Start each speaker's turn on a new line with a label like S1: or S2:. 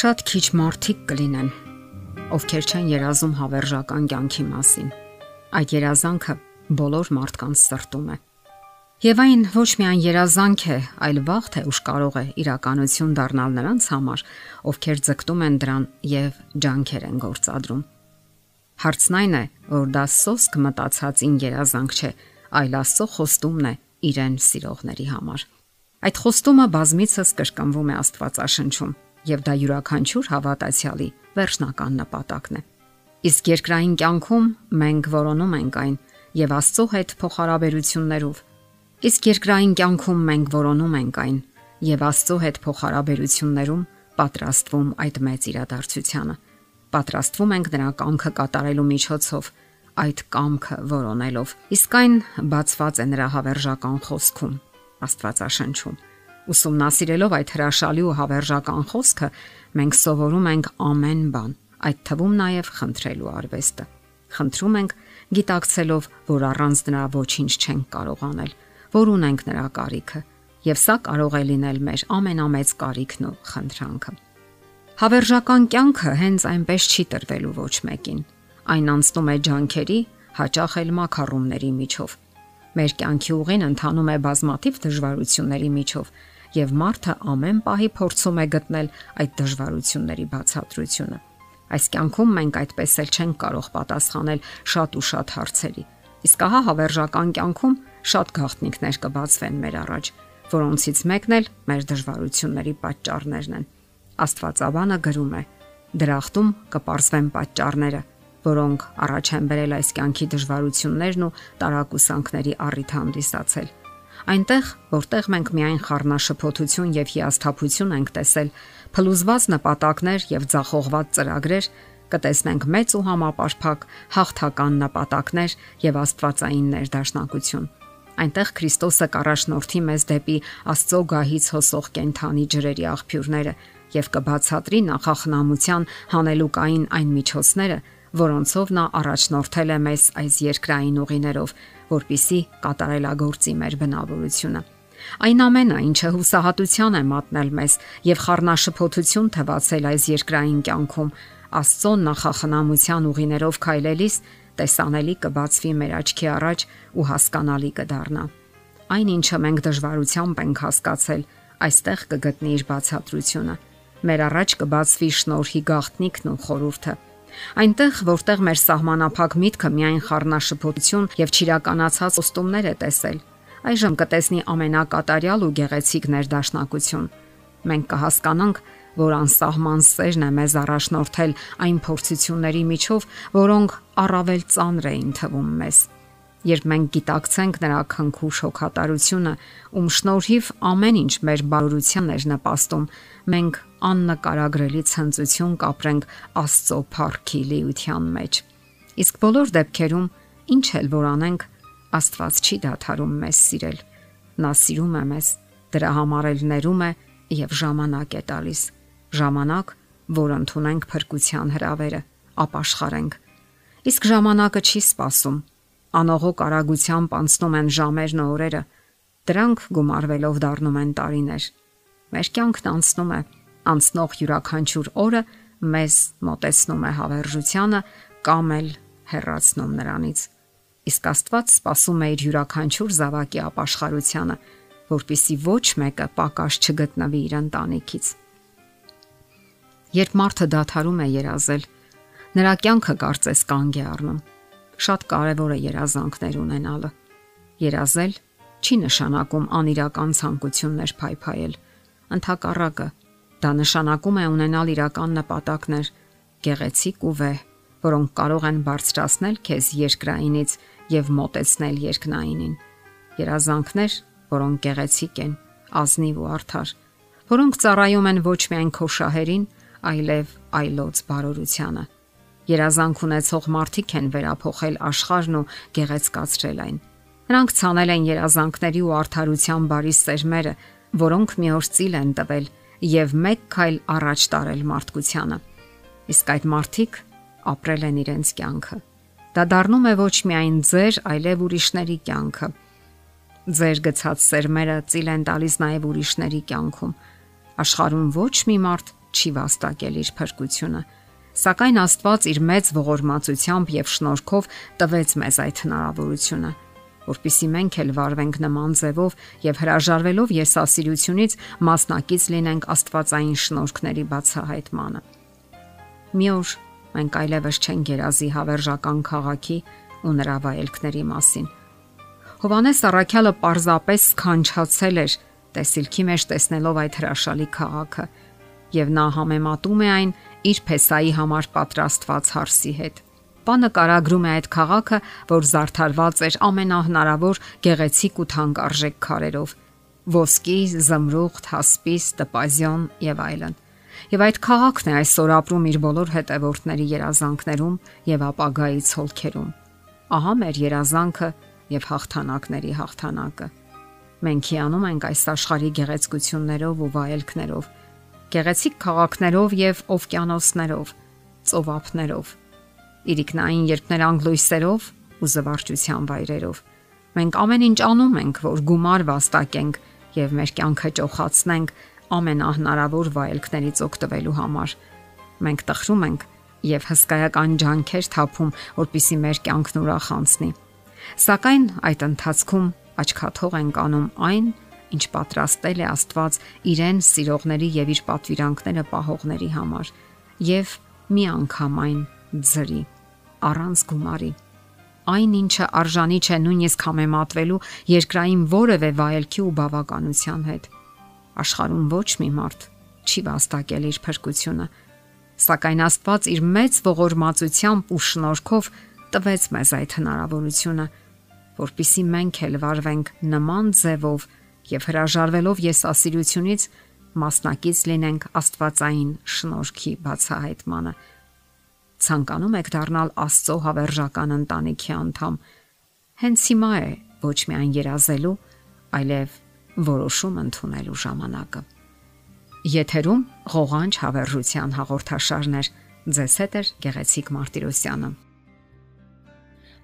S1: Շատ քիչ մարդիկ կլինեն, ովքեր չեն երազում հավերժական կյանքի մասին։ Այդ երազանքը բոլոր մարդկանց սրտում է։ Եվ այն ոչ միայն երազանք է, այլ վաղ թե ուշ կարող է իրականություն դառնալ նրանց համար, ովքեր ձգտում են դրան եւ ջանքեր են գործադրում։ Հարցն այն է, որ դա սոսկ մտածածին երազանք չէ, այլ Աստծո խոստումն է իրեն սիրողների համար։ Այդ խոստումը բազմիցս կրկնվում է Աստվածաշնչում եւ դա յուրաքանչյուր հավատացյալի վերջնական նպատակն է։ Իսկ երկրային կյանքում մենք որոնում ենք այն եւ Աստծո հետ փոխհարաբերություններով։ Իսկ երկրային կյանքում մենք որոնում ենք այն եւ Աստծո հետ փոխհարաբերություններում պատրաստվում այդ մեծ իրադարձությանը։ Պատրաստվում ենք նրա կամքը կատարելու միջոցով այդ կամքը որոնելով։ Իսկ այն բացված է նրա հավերժական խոսքում Աստվածաշնչում Ուսումնասիրելով այդ հրաշալի ու հավերժական խոսքը, մենք սովորում ենք ամեն բան, այդ թվում նաև խնդրելու արվեստը։ Խնդրում ենք գիտակցելով, որ առանց նրա ոչինչ չենք կարող անել, որ ունենք նրա կարիքը, եւ սա կարող է լինել մեր ամենամեծ կարիքն ու խնդրանքը։ Հավերժական կյանքը հենց այնպես չի տրվելու ոչ մեկին։ Այն անցնում է ջանքերի, հաճախ էլ մակարումների միջով Մեր կյանքի ուղին ընթանում է բազմաթիվ դժվարությունների միջով, եւ մարդը ամեն պահի փորձում է գտնել այդ դժվարությունների բացատրությունը։ Այս կյանքում մենք այդպես էլ չենք կարող պատասխանել շատ ու շատ հարցերի։ Իսկ ահա հավերժական կյանքում շատ գաղտնիքներ կբացվեն մեր առաջ, որոնցից մեկն էլ մեր դժվարությունների պատճառներն են։ Աստվածաբանը գրում է. Դրախտում կպարզվեն պատճառները, որոնք առաջ են բերել այս կյանքի դժվարություններն ու տարակուսանքների առիթ հանդիսացել։ Այնտեղ, որտեղ մենք միայն խառնաշփոթություն եւ հիասթափություն ենք տեսել, փլուզված նպատակներ եւ ձախողված ծրագրեր, կտեսնենք մեծ ու համապարփակ հաղթական նպատակներ եւ աստվածային ներդաշնակություն։ Այնտեղ Քրիստոսը կառաջնորդի մեզ դեպի Աստծո գահից հոսող կենթանի ջրերի աղբյուրները եւ կբացատրի նախախնամության հանելուկային այն միջոցները, որոնցով նա առաջնորդել է մեզ այս երկրային ուղիներով, որpիսի կատարելագործի մեր բնավորությունը։ Այն ամենը, ինչը հուսահատության է մատնել մեզ եւ խառնաշփոթություն թվացել այս երկրային կյանքում, Աստծո նախախնամության ուղիներով քայլելիս տեսանելի կբացվի մեր աչքի առաջ ու հասկանալի կդառնա։ Այն ինչը մենք դժվարությամբ ենք հասկացել, այստեղ կգտնի իր բացատրությունը։ Մեր առաջ կբացվի շնորհի գաղտնիքն ու խորուրդը Այնտեղ, որտեղ մեր սահմանափակ միտքը միայն խառնաշփոթություն եւ ճիրականացած ոստումներ է տեսել, այժմ կտեսնի ամենակատարյալ ու գեղեցիկ ներդաշնակություն։ Մենք կհասկանանք, որ անսահման սերն է մեզ առաջնորդել այն փորձությունների միջով, որոնք առավել ծանր էին թվում մեզ Երբ մենք գիտակցենք նրա քնքու շոկհատարությունը, ում շնորհիվ ամեն ինչ մեր բարօրությանն էր նպաստում, մենք աննկարագրելի ցնծություն կապրենք Աստծո փառքի լիության մեջ։ Իսկ բոլոր դեպքերում ինչ էլ որ անենք, Աստված չի դադարում մեզ սիրել։ Նա սիրում է մեզ, դրա համար էլ ներում է եւ ժամանակ է տալիս։ Ժամանակ, որ ընդունենք փրկության հրավերը, ապաշխարենք։ Իսկ ժամանակը չի սпасում անողոք արագությամբ անցնում են ժամերն ու օրերը, դրանք գումարվելով դառնում են տարիներ։ Մեր կյանքն անցնում է, անցնող յուրաքանչյուր օրը մեզ մտեցնում է հավերժությանը կամ էլ հեռացնում նրանից։ Իսկ Աստված սпасում է իր յուրաքանչյուր զավակի ապաշխարությանը, որpիսի ոչ մեկը պակաս չգտնվի իր ընտանիքից։ Երբ մարդը դադարում է երազել, նրա կյանքը կարծես կանգ է առնում շատ կարևոր է երազանքներ ունենալը։ Երազել չի նշանակում անիրական ցանկություններ փայփայել։ Ընթակառակը դա նշանակում է ունենալ իրական նպատակներ, գեղեցիկ ու վեհ, որոնք կարող են բարձրացնել քեզ երկրայինից եւ մոտեցնել երկնայինին։ Երազանքներ, որոնք գեղեցիկ են, ազնիվ ու արդար, որոնք ծառայում են ոչ միայն քո շահերին, այլև այլոց բարօրությանը երազանք ունեցող մարդիկ են վերափոխել աշխարհն ու գեղեցկացրել այն։ Նրանք ցանել են երազանքների ու արդարության բարի սերմերը, որոնք մի օր ծիլ են տվել եւ մեկ քայլ առաջ տարել մարդկությանը։ Իսկ այդ մարդիկ ապրել են իրենց կյանքը։ Դա դառնում է ոչ միայն ձեր, այլև ուրիշների կյանքը։ Ձեր գցած սերմերը ծիլ են տալիս նաև ուրիշների կյանքում։ Աշխարհում ոչ մի մարդ չի վաստակել իր փրկությունը։ Սակայն Աստված իր մեծ ողորմածությամբ եւ շնորհքով տվեց մեզ այդ հնարավորությունը, որpիսի մենք էլ վարվենք նման ձևով եւ հրաժարվելով եսասիրությունից մասնակից լինենք Աստվածային շնորհքների բացահայտմանը։ Մի օր մենք այլևս չենք երազի հավերժական քաղաքի ու նրա վայելքների մասին։ Հովանես Արաքյալը պարզապես քանչացել էր տեսիլքի մեջ տեսնելով այդ հրաշալի քաղաքը եւ նա համեմատում է այն իր փեսայի համար պատրաստված հարսի հետ։ Պանը կարագրում է այդ քաղաքը, որ զարդարված էր ամենահնարավոր գեղեցիկ ու թանկարժեք քարերով՝ ոսկի, զմրուխտ, հասպիս, տպազիոն եւ այլն։ Եվ այդ քաղաքն է այսօր ապրում իր բոլոր հետևորդների երազանքներում եւ ապագայի ցոլքերում։ Ահա մեր երազանքը եւ հաղթանակների հաղթանակը։ Մենք հիանում ենք այս աշխարհի գեղեցկություններով ու վայելքներով, գեղեցիկ քաղաքներով եւ օվկիանոսներով, ծովափներով, իրիկնային երկներանգ լույսերով ու զվարճության վայրերով։ Մենք ամեն ինչ անում ենք, որ գումար վաստակենք եւ մեր կյանքը ճոխացնենք ամենահնարավոր վայելքներից օգտվելու համար։ Մենք տխրում ենք եւ հսկայական ջանքեր թափում, որpիսի մեր կյանքն ուրախ անցնի։ Սակայն այդ ընթացքում աչքաթող ենք անում այն, ինչ պատրաստել է Աստված իրեն սիրողների եւ իր պատվիրանքները պահողների համար եւ մի անգամ այն ձրի առանց գումարի այն ինչը արժանի չէ նույնիսկ համեմատվելու երկրային որևէ վայելքի ու բավականության հետ աշխարհում ոչ մի մարդ չի վաստակել իր փրկությունը սակայն Աստված իր մեծ ողորմածությամբ ու շնորհքով տվեց մեզ այդ հնարավորությունը որpիսի մենք էլ վարվենք նման ձևով եւ հրաժարվելով եսասիրությունից մասնակից լինենք Աստվածային շնորհքի բացահայտմանը։ Ցանկանում եք դառնալ Աստծո հավերժական ընտանիքի անդամ։ Հենց հիմա է ոչ միայն երազելու, այլև որոշում ընդունելու ժամանակը։ Եթերում ղողանջ հավերժության հաղորդաշարներ։ Ձեզ հետ է Գեղեցիկ Մարտիրոսյանը։